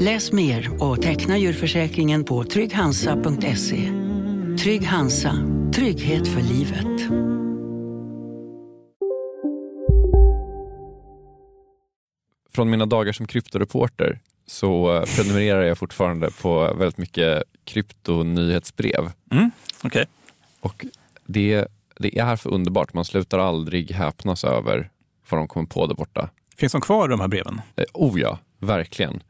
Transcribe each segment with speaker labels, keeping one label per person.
Speaker 1: Läs mer och teckna djurförsäkringen på trygghansa.se. Trygg Hansa, trygghet för livet.
Speaker 2: Från mina dagar som kryptoreporter så eh, prenumererar jag fortfarande på väldigt mycket kryptonyhetsbrev.
Speaker 3: Mm, okay.
Speaker 2: Och det, det är för underbart. Man slutar aldrig häpnas över vad de kommer på där borta.
Speaker 3: Finns de kvar de här breven?
Speaker 2: Eh, oh ja, verkligen.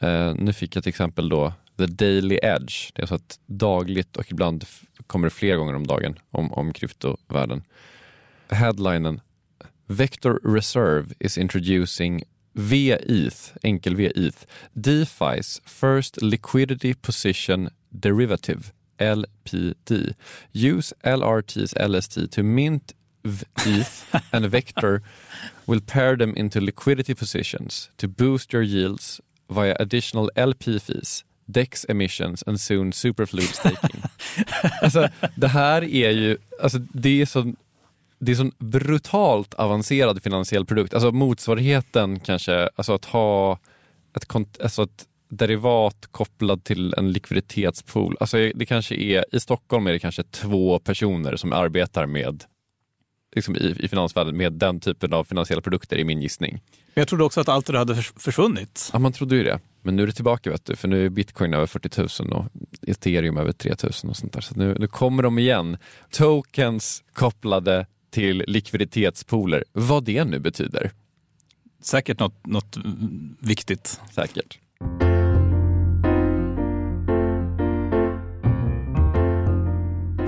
Speaker 2: Eh, nu fick jag till exempel då The Daily Edge. Det är så att dagligt och ibland kommer det fler gånger om dagen om, om kryptovärlden. Headlinen Vector Reserve is introducing VETH, enkel VETH, DeFi's first liquidity position derivative, LPD. Use LRT's LST to mint ETH and Vector will pair them into liquidity positions to boost your yields via additional LP fees, DEX emissions and soon superfluid staking. alltså, det här är ju, alltså, det är så det är så brutalt avancerad finansiell produkt. Alltså motsvarigheten kanske, alltså att ha ett, alltså ett derivat kopplad till en likviditetspool. Alltså det kanske är, I Stockholm är det kanske två personer som arbetar med liksom i, i finansvärlden med den typen av finansiella produkter i min gissning.
Speaker 3: Men jag trodde också att allt det hade försvunnit.
Speaker 2: Ja, man trodde ju det. Men nu är det tillbaka, vet du, för nu är bitcoin över 40 000 och ethereum över 3 000 och sånt där. Så nu, nu kommer de igen. Tokens kopplade till likviditetspooler, vad det nu betyder.
Speaker 3: Säkert något, något viktigt.
Speaker 2: Säkert.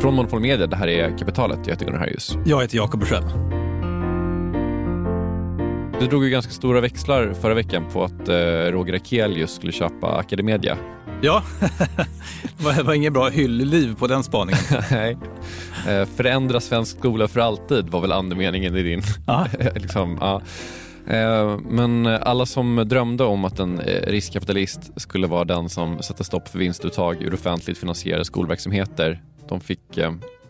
Speaker 2: Från Monopol Media, det här är Kapitalet. Jag heter Gunnar Harjus.
Speaker 3: Jag heter Jakob Bursell.
Speaker 2: Du drog ju ganska stora växlar förra veckan på att eh, Roger Akelius skulle köpa Academedia.
Speaker 3: Ja, det var inget bra hyllliv på den spaningen.
Speaker 2: Nej. Eh, förändra svensk skola för alltid var väl andemeningen i din... liksom, ja. Eh, men alla som drömde om att en eh, riskkapitalist skulle vara den som sätter stopp för vinstuttag ur offentligt finansierade skolverksamheter, de fick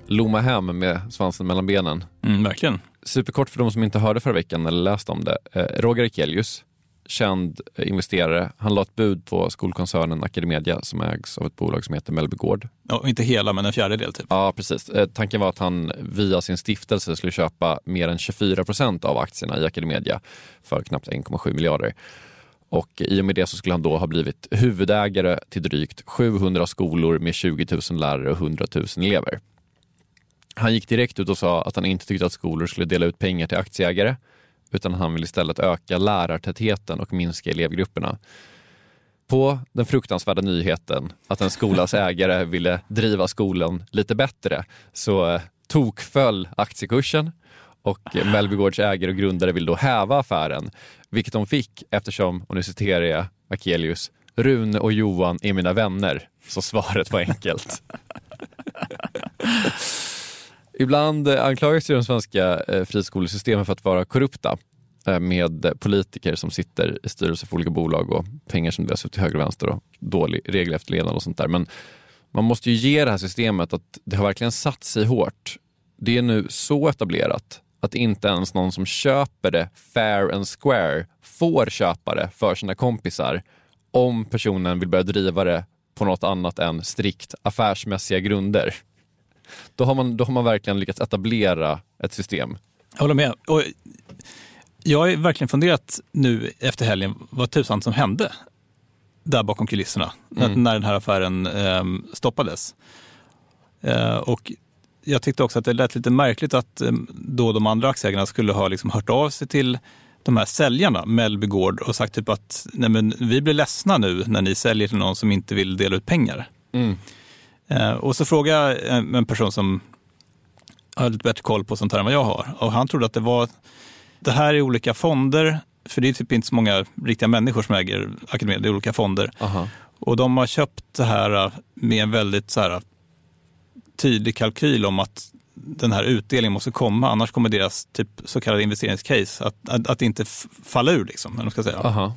Speaker 2: lomma hem med svansen mellan benen.
Speaker 3: Mm, verkligen.
Speaker 2: Superkort för de som inte hörde förra veckan eller läste om det. Roger Ekelius, känd investerare. Han la ett bud på skolkoncernen Academedia som ägs av ett bolag som heter Mellby Gård.
Speaker 3: Ja, inte hela, men en fjärdedel. Typ.
Speaker 2: Ja, precis. Eh, tanken var att han via sin stiftelse skulle köpa mer än 24 procent av aktierna i Academedia för knappt 1,7 miljarder. Och i och med det så skulle han då ha blivit huvudägare till drygt 700 skolor med 20 000 lärare och 100 000 elever. Han gick direkt ut och sa att han inte tyckte att skolor skulle dela ut pengar till aktieägare utan han vill istället öka lärartätheten och minska elevgrupperna. På den fruktansvärda nyheten att en skolas ägare ville driva skolan lite bättre så eh, tokföll aktiekursen och Mellbygårds ägare och grundare vill då häva affären, vilket de fick eftersom, och nu citerar jag Akelius, Rune och Johan är mina vänner. Så svaret var enkelt. Ibland anklagas ju de svenska eh, friskolesystemen för att vara korrupta eh, med politiker som sitter i styrelser för olika bolag och pengar som delas ut till höger och vänster och dålig regelefterlevnad och sånt där. Men man måste ju ge det här systemet att det har verkligen satt sig hårt. Det är nu så etablerat att inte ens någon som köper det fair and square får köpa det för sina kompisar om personen vill börja driva det på något annat än strikt affärsmässiga grunder då har, man, då har man verkligen lyckats etablera ett system.
Speaker 3: Jag håller med. Och jag har verkligen funderat nu efter helgen vad tusan som hände där bakom kulisserna mm. när, den här affären eh, stoppades. Eh, och jag tyckte också att det lät lite märkligt att eh, då de andra aktieägarna skulle ha liksom hört av sig till de här säljarna, Mellby Gård, och sagt typ att Nej, men vi blir ledsna nu när ni säljer till någon som inte vill dela ut pengar.
Speaker 2: Mm.
Speaker 3: Eh, och så frågade jag en, en person som har lite bättre koll på sånt här än vad jag har. Och han trodde att det var, det här är olika fonder, för det är typ inte så många riktiga människor som äger akademin, det är olika fonder.
Speaker 2: Aha.
Speaker 3: Och de har köpt det här med en väldigt så här, tydlig kalkyl om att den här utdelningen måste komma, annars kommer deras typ, så kallade investeringscase att, att, att inte falla ur. Liksom, eller ska säga.
Speaker 2: Aha.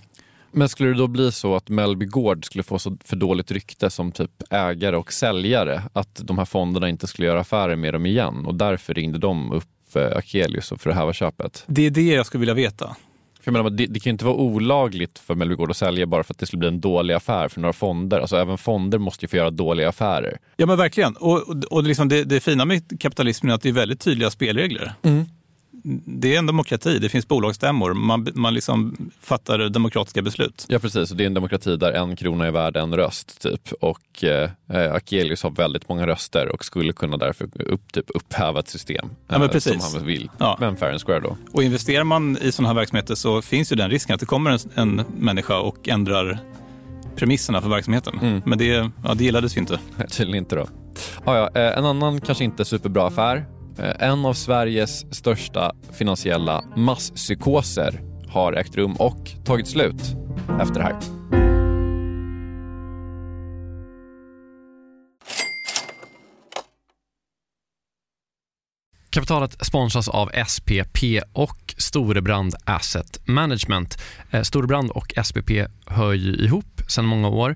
Speaker 2: Men skulle det då bli så att Mellby Gård skulle få så för dåligt rykte som typ ägare och säljare att de här fonderna inte skulle göra affärer med dem igen och därför ringde de upp eh, Akelius för att häva köpet?
Speaker 3: Det är det jag skulle vilja veta.
Speaker 2: För jag menar, det, det kan ju inte vara olagligt för Mellby Gård att sälja bara för att det skulle bli en dålig affär för några fonder. Alltså även fonder måste ju få göra dåliga affärer.
Speaker 3: Ja men verkligen. Och, och, och liksom det, det fina med kapitalismen är att det är väldigt tydliga spelregler. Det är en demokrati, det finns bolagsstämmor, man, man liksom fattar demokratiska beslut.
Speaker 2: Ja precis, och det är en demokrati där en krona är värd en röst typ. Och eh, Akelius har väldigt många röster och skulle kunna därför upp, typ, upphäva ett system
Speaker 3: Ja, men
Speaker 2: eh,
Speaker 3: precis.
Speaker 2: som han vill.
Speaker 3: Ja.
Speaker 2: Men fair and square då.
Speaker 3: Och investerar man i sådana här verksamheter så finns ju den risken att det kommer en, en människa och ändrar premisserna för verksamheten.
Speaker 2: Mm.
Speaker 3: Men det, ja, det gillades ju inte.
Speaker 2: Tydligen inte då. Ah, ja, eh, en annan kanske inte superbra affär. Eh, en av Sveriges största finansiella masspsykoser har ägt rum och tagit slut efter det här. Kapitalet sponsras av SPP och Storebrand Asset Management. Eh, Storebrand och SPP hör ju ihop sedan många år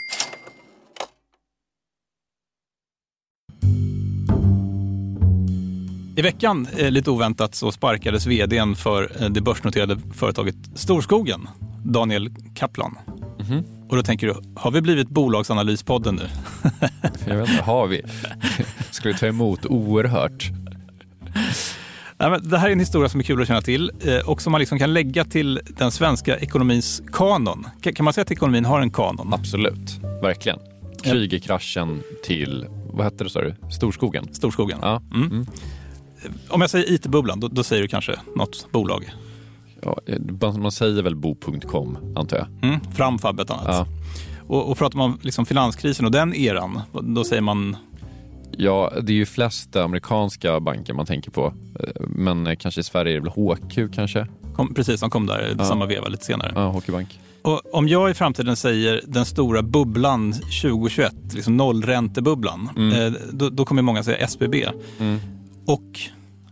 Speaker 3: I veckan, eh, lite oväntat, så sparkades vdn för eh, det börsnoterade företaget Storskogen, Daniel Kaplan. Och då tänker du, har vi blivit Bolagsanalyspodden nu?
Speaker 2: Jag vet inte, har vi? Ska vi ta emot oerhört?
Speaker 3: Nej, det här är en historia som är kul att känna till eh, och som man liksom kan lägga till den svenska ekonomins kanon. Kan man säga att ekonomin har en kanon?
Speaker 2: Absolut, verkligen. Krügerkraschen till, vad hette det sa du, Storskogen?
Speaker 3: Storskogen.
Speaker 2: Ja.
Speaker 3: Mm.
Speaker 2: Mm.
Speaker 3: Om jag säger IT-bubblan, då, då säger du kanske något bolag.
Speaker 2: Ja, eh, man säger väl bo.com, antar jag.
Speaker 3: Mm, Framfab ett annat.
Speaker 2: Ja.
Speaker 3: Och, och pratar man om liksom finanskrisen och den eran, då säger man
Speaker 2: Ja, det är ju flest amerikanska banker man tänker på. Eh, Men eh, kanske i Sverige är det väl HQ kanske?
Speaker 3: kom, precis, de kom där i
Speaker 2: Ja.
Speaker 3: samma veva lite senare.
Speaker 2: Ja, HQ Bank.
Speaker 3: Och om jag i framtiden säger den stora bubblan 2021, liksom nollräntebubblan,
Speaker 2: Mm.
Speaker 3: då, då kommer många säga SBB
Speaker 2: Mm.
Speaker 3: Och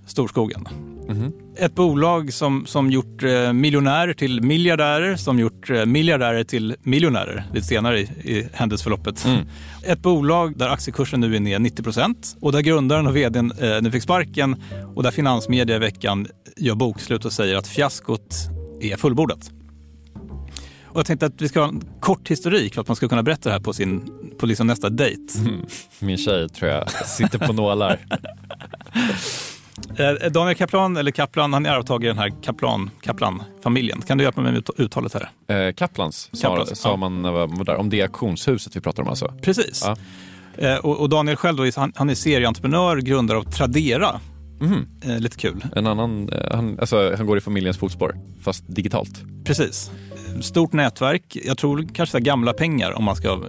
Speaker 3: Storskogen.
Speaker 2: Mhm.
Speaker 3: Ett bolag som, som gjort eh, miljonärer till miljardärer, som gjort eh, miljardärer till miljonärer lite senare i, i händelseförloppet.
Speaker 2: Mm.
Speaker 3: Ett bolag där aktiekursen nu är ner 90 procent och där grundaren och vdn eh, nu fick sparken och där finansmedia i veckan gör bokslut och säger att fiaskot är fullbordat. Jag tänkte att vi ska ha en kort historik för att man ska kunna berätta det här på, sin, på liksom nästa dejt.
Speaker 2: Min tjej tror jag sitter på nålar.
Speaker 3: Eh, Daniel Kaplan, eller Kaplan, han är arvtagare i den här Kaplan, Kaplan-familjen. Kan du hjälpa mig med uttalet här?
Speaker 2: Eh, Kaplans,
Speaker 3: Kaplans,
Speaker 2: sa,
Speaker 3: ja.
Speaker 2: man var där, om det auktionshuset vi pratar om alltså.
Speaker 3: Precis.
Speaker 2: Ja.
Speaker 3: Eh, och, och Daniel själv, då, är- han, han är serieentreprenör, grundare av Tradera.
Speaker 2: Mhm.
Speaker 3: Eh, lite kul.
Speaker 2: En annan, eh, han, alltså, han går i familjens fotspår, fast digitalt.
Speaker 3: Precis. Stort nätverk. Jag tror kanske så gamla pengar om man ska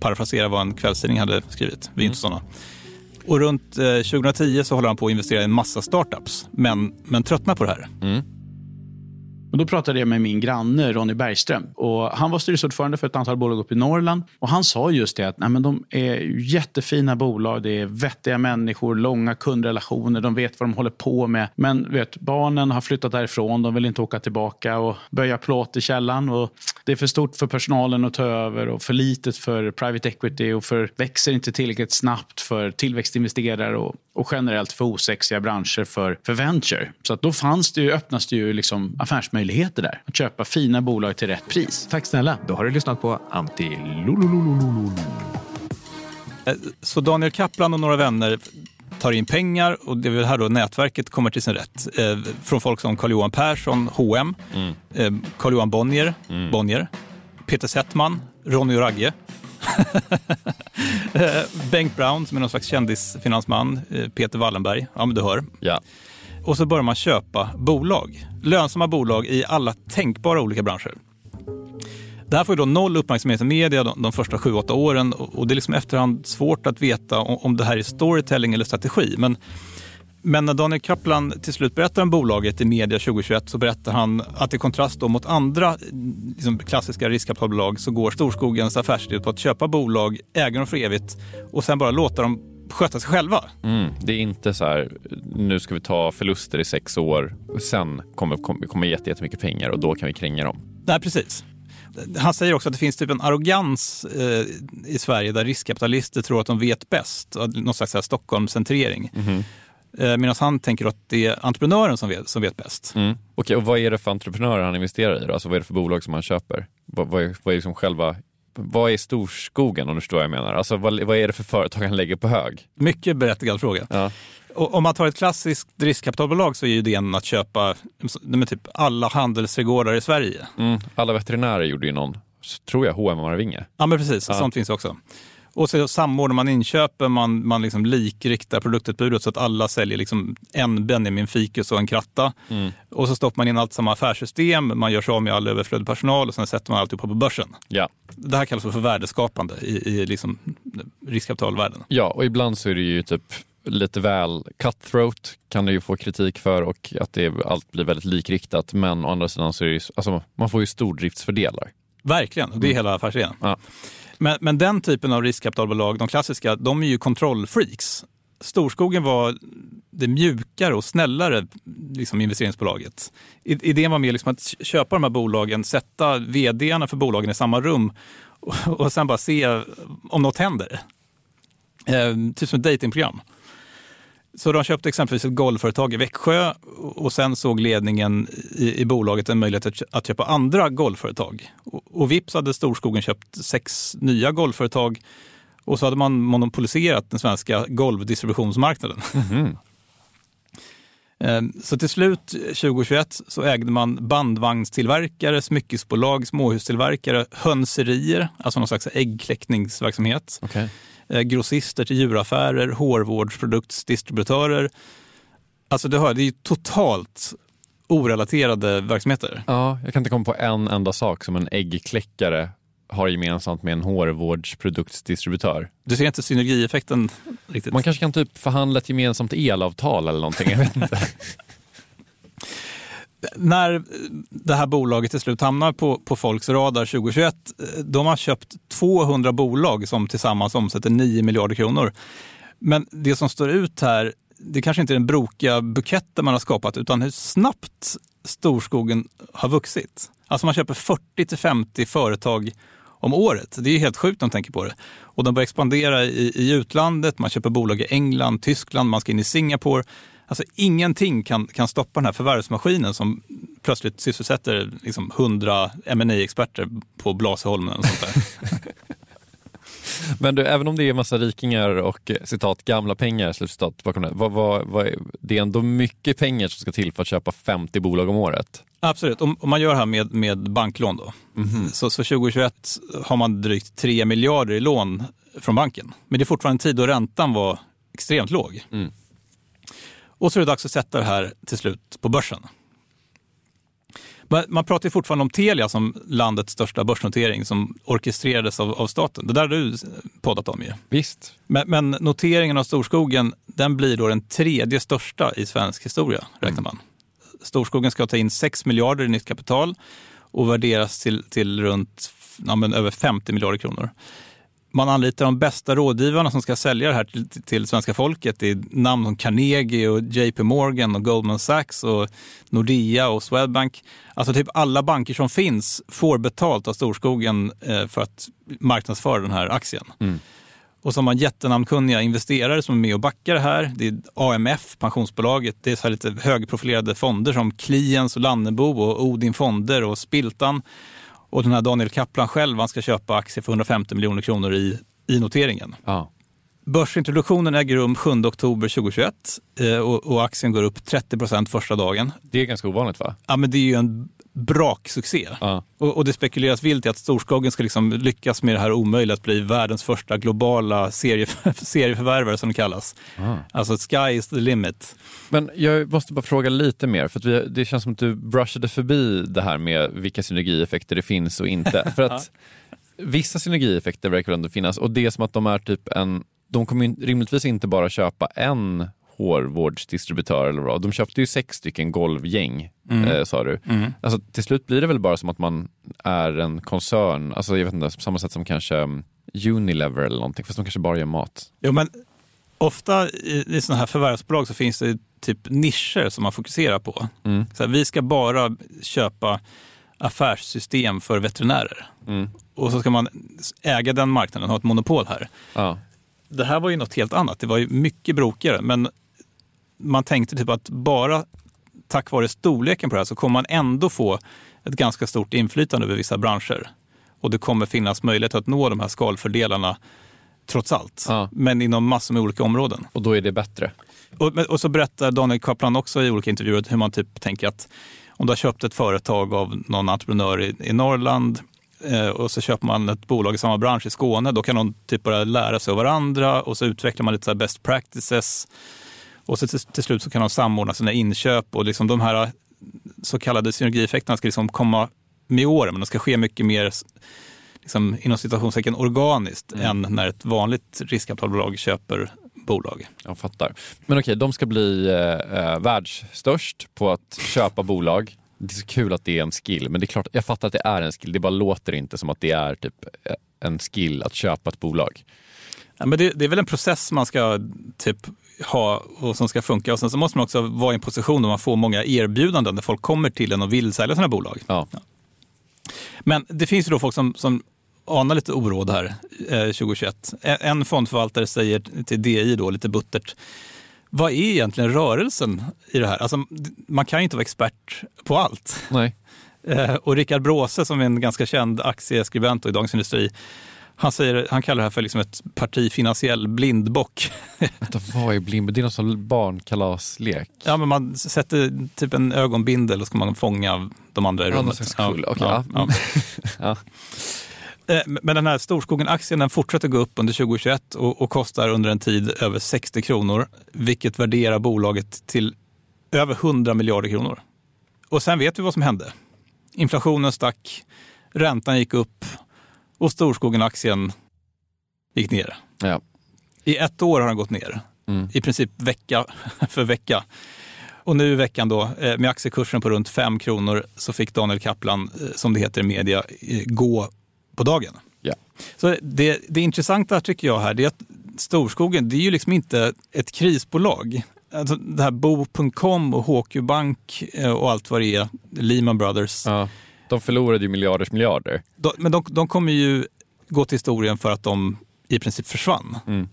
Speaker 3: parafrasera vad en kvällstidning hade skrivit. Vi är inte sådana. Och runt eh, 2010 så håller han på att investera i en massa startups, men, men tröttnar på det här.
Speaker 4: Och då pratade jag med min granne Ronny Bergström. Och han var styrelseordförande för ett antal bolag uppe i Norrland. Och han sa just det att nej, men de är jättefina bolag. Det är vettiga människor, långa kundrelationer. De vet vad de håller på med. Men vet, barnen har flyttat därifrån. De vill inte åka tillbaka och böja plåt i källaren. Och det är för stort för personalen att ta över och för litet för private equity och för växer inte tillräckligt snabbt för tillväxtinvesterare och, och generellt för osexiga branscher för, för venture. Så att då fanns det ju, öppnas det ju liksom affärsmöjligheter där. Att köpa fina bolag till rätt pris.
Speaker 5: Tack snälla. Då har du lyssnat på Anti
Speaker 3: Så Daniel Kaplan och några vänner tar in pengar och det är väl här då nätverket kommer till sin rätt. Eh, från folk som Carl-Johan Persson, H&M, eh, Carl-Johan Bonnier, Bonnier, Peter Settman, Ronny och Ragge. eh, Bengt Brown som är någon slags kändisfinansman, Peter Wallenberg, ja men du hör.
Speaker 2: Ja.
Speaker 3: Och så börjar man köpa bolag. Lönsamma bolag i alla tänkbara olika branscher. Det här får ju då noll uppmärksamhet i media de, de första sju, åtta åren och det är liksom efterhand svårt att veta om, om det här är storytelling eller strategi. Men, men när Daniel Kaplan till slut berättar om bolaget i media 2021 så berättar han att i kontrast då mot andra liksom klassiska riskkapitalbolag så går Storskogens affärsidé på att köpa bolag, äga dem för evigt och sen bara låta dem sköta sig själva.
Speaker 2: Mm. Det är inte så här, nu ska vi ta förluster i sex år, och sen kommer, kommer, kommer jätte- jättemycket pengar och då kan vi kränga dem.
Speaker 3: Nej, precis. Han säger också att det finns typ en arrogans eh, i Sverige där riskkapitalister tror att de vet bäst. Någon slags Stockholmscentrering. Eh, Medan han tänker att det är entreprenören som vet, som vet bäst.
Speaker 2: Mm. Okej, och vad är det för entreprenörer han investerar i? Då? Alltså, vad är det för bolag som han köper? Vad, vad, är, vad är liksom själva vad är storskogen om du förstår vad jag menar? Alltså, vad, vad är det för företag han lägger på hög?
Speaker 3: Mycket berättigad fråga.
Speaker 2: Ja.
Speaker 3: Och om man tar ett klassiskt riskkapitalbolag så är ju idén att köpa typ alla handelsträdgårdar i Sverige.
Speaker 2: Mm. Alla veterinärer gjorde ju någon, tror jag, H&M Marvinge.
Speaker 3: Ja, men precis.
Speaker 2: Ja.
Speaker 3: Sånt finns också. Och så samordnar man inköpen, man, man liksom likriktar produktutbudet så att alla säljer liksom en Benjamin Fikus och en kratta. Och så stoppar man in allt samma affärssystem, man gör sig av med all överflödig personal och sen sätter man alltip på börsen.
Speaker 2: Ja.
Speaker 3: Det här kallas för värdeskapande i, i liksom riskkapitalvärlden.
Speaker 2: ja, och ibland så är det ju typ lite väl cutthroat kan det ju få kritik för och att det, allt blir väldigt likriktat. Men å andra sidan så är det ju, alltså, man får ju stordriftsfördelar.
Speaker 3: Verkligen, det är hela affärsidén.
Speaker 2: Ja.
Speaker 3: Men, men den typen av riskkapitalbolag, de klassiska, de är ju kontrollfreaks. Storskogen var det mjukare och snällare liksom, investeringsbolaget. Idén var mer liksom att köpa de här bolagen, sätta vdarna för bolagen i samma rum och, och sen bara se om något händer. Eh, typ som ett datingprogram. Så de köpte exempelvis ett golvföretag i Växjö och sen såg ledningen i, i bolaget en möjlighet att, kö- att köpa andra golvföretag. Och, och vips hade Storskogen köpt sex nya golvföretag och så hade man monopoliserat den svenska golvdistributionsmarknaden. Eh, Så till slut 2021 så ägde man bandvagnstillverkare, smyckesbolag, småhustillverkare, hönserier, alltså någon slags äggkläckningsverksamhet
Speaker 2: Okay.
Speaker 3: Eh, grossister till djuraffärer, hårvårdsproduktsdistributörer. Alltså du hör, det är ju totalt orelaterade verksamheter.
Speaker 2: Ja, jag kan inte komma på en enda sak som en äggkläckare har gemensamt med en hårvårdsproduktsdistributör.
Speaker 3: Du ser inte synergieffekten riktigt.
Speaker 2: Man kanske kan typ förhandla ett gemensamt elavtal eller någonting. Jag vet inte.
Speaker 3: När det här bolaget till slut hamnar på, på folks radar 2021, de har köpt 200 bolag som tillsammans omsätter 9 miljarder kronor. Men det som står ut här, det kanske inte är den brokiga buketten man har skapat, utan hur snabbt storskogen har vuxit. Alltså man köper 40 till 50 företag om året. Det är ju helt sjukt om man tänker på det. Och de börjar expandera i, i utlandet, man köper bolag i England, Tyskland, man ska in i Singapore. Alltså ingenting kan, kan stoppa den här förvärvsmaskinen som plötsligt sysselsätter liksom 100 ma experter på Blasieholmen. Och sånt där.
Speaker 2: Men du, även om det är massa rikingar och eh, citat gamla pengar, slutcitat, bakom det, vad, vad, vad, är- det är ändå mycket pengar som ska till för att köpa 50 bolag om året.
Speaker 3: Absolut, om, om man gör det här med, med banklån då. Så, så 2021 har man drygt 3 miljarder i lån från banken. Men det är fortfarande en tid då räntan var extremt låg.
Speaker 2: Mm.
Speaker 3: Och så är det dags att sätta det här till slut på börsen. Man- pratar fortfarande om Telia som landets största börsnotering som orkestrerades av, av staten. Det där har du poddat om ju.
Speaker 2: Visst,
Speaker 3: Men, men noteringen av Storskogen den blir då den tredje största i svensk historia, räknar man. Storskogen ska ta in 6 miljarder i nytt kapital och värderas till, till runt ja, över 50 miljarder kronor. Man anlitar de bästa rådgivarna som ska sälja det här till, till svenska folket. Det är namn som Carnegie, och JP Morgan, och Goldman Sachs, och Nordea och Swedbank. Alltså typ alla banker som finns får betalt av Storskogen eh, för att marknadsföra den här aktien. Och så har man jättenamnkunniga investerare som är med och backar det här. Det är AMF, pensionsbolaget. Det är så lite högprofilerade fonder som Kliens och Lannebo och Odin Fonder och Spiltan. Och den här Daniel Kaplan själv, han ska köpa aktier för 150 miljoner kronor i, i noteringen.
Speaker 2: ja.
Speaker 3: Börsintroduktionen äger rum 7 oktober 2021 eh, och, och aktien går upp 30 procent första dagen.
Speaker 2: det är ganska ovanligt va?
Speaker 3: Ja, men det är ju en braksuccé.
Speaker 2: Ja.
Speaker 3: Och, och det spekuleras vilt i att Storskogen ska liksom lyckas med det här omöjliga att bli världens första globala serie, serieförvärvare som det kallas. Alltså sky is the limit.
Speaker 2: Men jag måste bara fråga lite mer, för vi, det känns som att du brushade förbi det här med vilka synergieffekter det finns och inte. För att vissa synergieffekter verkar ändå finnas och det är som att de är typ en, de kommer rimligtvis inte bara köpa en hårvårdsdistributör eller vad. De köpte ju sex stycken golvgäng, eh, sa du. Alltså, till slut blir det väl bara som att man är en koncern, alltså jag vet inte, på samma sätt som kanske um, Unilever eller någonting, fast de kanske bara gör mat.
Speaker 3: Jo, men ofta i, i sådana här förvärvsbolag så finns det typ nischer som man fokuserar på. Så här, vi ska bara köpa affärssystem för veterinärer. Och så ska man äga den marknaden, ha ett monopol här.
Speaker 2: Ja.
Speaker 3: Det här var ju något helt annat. Det var ju mycket brokigare. Men man tänkte typ att bara tack vare storleken på det här så kommer man ändå få ett ganska stort inflytande över vissa branscher. Och det kommer finnas möjlighet att nå de här skalfördelarna trots allt.
Speaker 2: Ja.
Speaker 3: Men inom massor med olika områden.
Speaker 2: Och då är det bättre.
Speaker 3: Och, och så berättar Daniel Kaplan också i olika intervjuer hur man typ tänker att om du har köpt ett företag av någon entreprenör i, i Norrland eh, och så köper man ett bolag i samma bransch i Skåne, då kan de typ börja lära sig av varandra och så utvecklar man lite så best practices. Och så till, till slut så kan de samordna sina inköp och liksom de här så kallade synergieffekterna ska liksom komma med åren, men de ska ske mycket mer liksom, inom citationstecken organiskt än när ett vanligt riskkapitalbolag köper bolag.
Speaker 2: Jag fattar. Men okej, de ska bli eh, eh, världsstörst på att köpa bolag. Det är så kul att det är en skill, men det är klart, jag fattar att det är en skill. Det bara låter inte som att det är typ eh, en skill att köpa ett bolag.
Speaker 3: Ja, men det, det är väl en process man ska typ ha och som ska funka. Och sen så måste man också vara i en position där man får många erbjudanden där folk kommer till en och vill sälja sina bolag.
Speaker 2: Ja.
Speaker 3: Men det finns ju då folk som, som anar lite oråd här eh, 2021. En, en fondförvaltare säger till DI då lite buttert, vad är egentligen rörelsen i det här? Alltså, man kan ju inte vara expert på allt.
Speaker 2: Nej.
Speaker 3: Eh, och Rickard Bråse som är en ganska känd aktieskribent i Dagens Industri, han, säger, han kallar det här för liksom ett partifinansiell blindbock.
Speaker 2: Vänta, vad är blind? Det är någon sån barnkalaslek.
Speaker 3: ja, men man sätter typ en ögonbindel och ska man fånga de andra i
Speaker 2: Ja,
Speaker 3: rummet.
Speaker 2: slags kull. Okej,
Speaker 3: ja,
Speaker 2: ja.
Speaker 3: ja.
Speaker 2: Ja.
Speaker 3: Eh, Men den här Storskogen-aktien den fortsätter gå upp under 2021 och, och kostar under en tid över 60 kronor, vilket värderar bolaget till över 100 miljarder kronor. Och sen vet vi vad som hände. Inflationen stack, räntan gick upp och Storskogen-aktien gick ner.
Speaker 2: Ja.
Speaker 3: I ett år har den gått ner,
Speaker 2: Mm.
Speaker 3: i princip vecka för vecka. Och nu i veckan då, eh, med aktiekursen på runt 5 kronor, så fick Daniel Kaplan, eh, som det heter i media, gå på dagen.
Speaker 2: Ja.
Speaker 3: Så det, det intressanta tycker jag här, det är att Storskogen, det är ju liksom inte ett krisbolag. Alltså det här Bo.com och HQ Bank eh, och allt vad det är, Lehman Brothers.
Speaker 2: Ja. De förlorade ju miljarders miljarder.
Speaker 3: De, men de, de kommer ju gå till historien för att de i princip försvann.
Speaker 2: Mm.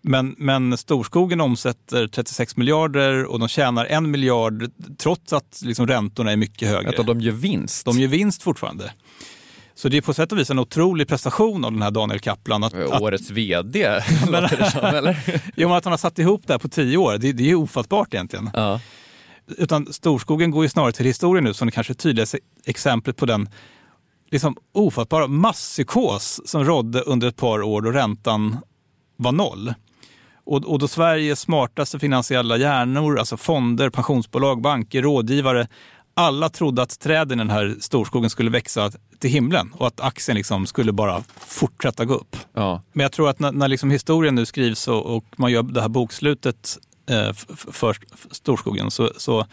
Speaker 3: Men, men Storskogen omsätter 36 miljarder och de tjänar en miljard trots att liksom räntorna är mycket högre.
Speaker 2: Att de gör vinst.
Speaker 3: De gör vinst fortfarande. Så det är på sätt och vis en otrolig prestation av den här Daniel Kaplan. Att, att,
Speaker 2: Årets vd, låter det som, eller?
Speaker 3: jo, men att han har satt ihop det här på tio år, det, det är ofattbart egentligen.
Speaker 2: Ja.
Speaker 3: Utan Storskogen går ju snarare till historien nu som det kanske tydligaste exemplet på den liksom ofattbara masspsykos som rådde under ett par år då räntan var noll. Och, och då Sveriges smartaste finansiella hjärnor, alltså fonder, pensionsbolag, banker, rådgivare, alla trodde att träden i den här storskogen skulle växa till himlen och att aktien liksom skulle bara fortsätta gå upp.
Speaker 2: Ja.
Speaker 3: Men jag tror att när, när liksom historien nu skrivs och, och, man gör det här bokslutet för storskogen så, så,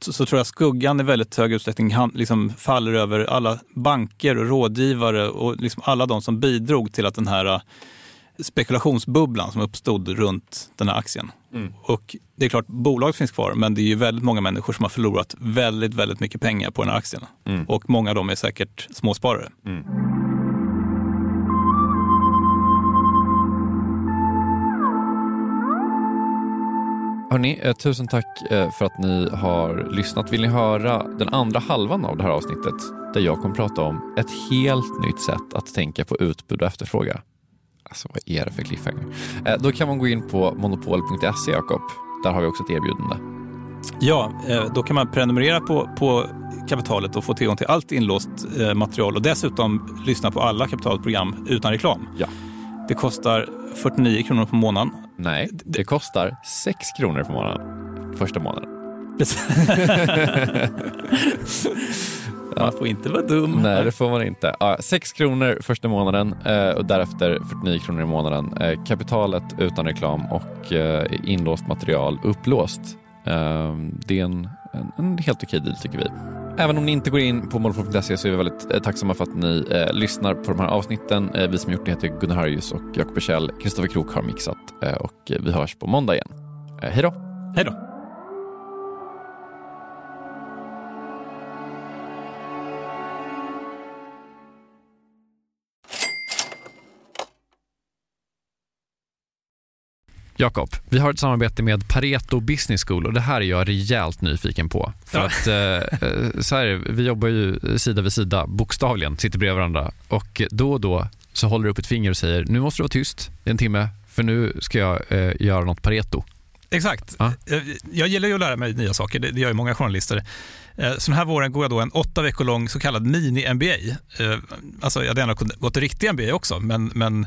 Speaker 3: så, tror jag skuggan i väldigt hög utsträckning han, liksom faller över alla banker och rådgivare och liksom alla de som bidrog till att den här spekulationsbubblan som uppstod runt den här aktien. Mm. Och det är klart, bolaget finns kvar, men det är ju väldigt många människor som har förlorat väldigt, väldigt mycket pengar på den här aktien. Mm. Och många av dem är säkert småsparare. Mm.
Speaker 2: Hörni, eh, tusen tack eh, för att ni har lyssnat. Vill ni höra den andra halvan av det här avsnittet där jag kommer prata om ett helt nytt sätt att tänka på utbud och efterfråga? Alltså vad är det för cliffhanger? Eh, då kan man gå in på monopol.se Jakob. Där har vi också ett erbjudande.
Speaker 3: Ja, då kan man prenumerera på, på kapitalet och få tillgång till allt inlåst material och dessutom lyssna på alla kapitalprogram utan reklam.
Speaker 2: Ja.
Speaker 3: Det kostar 49 kronor på månaden.
Speaker 2: Nej, det kostar 6 kronor på månaden första månaden.
Speaker 3: Man får inte vara dum.
Speaker 2: Nej, det får man inte. Ja, 6 kronor första månaden eh, och därefter 49 kronor i månaden. Eh, kapitalet utan reklam och eh, inlåst material upplåst. Det är en, en, en helt okej deal tycker vi. Även om ni inte går in på monopol.se så är vi väldigt eh, tacksamma för att ni eh, lyssnar på de här avsnitten. Eh, vi som gjort det heter Gunnar Harjus och Jakob Kjell. Kristoffer Krook har mixat eh, och eh, vi hörs på måndag igen. Eh, hej då!
Speaker 3: Hej då!
Speaker 2: Jakob, vi har ett samarbete med Pareto Business School och det här är jag rejält nyfiken på. För ja. att, eh, eh, så här, vi jobbar ju sida vid sida, bokstavligen, sitter bredvid varandra och då och då så håller du upp ett finger och säger nu måste du vara tyst i en timme för nu ska jag eh, göra något Pareto.
Speaker 3: Exakt. Ja. Jag, jag gillar ju att lära mig nya saker, det, det gör ju många journalister. Eh, så den här våren går jag då en åtta veckor lång så kallad mini-MBA. Alltså jag hade gärna gått en riktig MBA också, men, men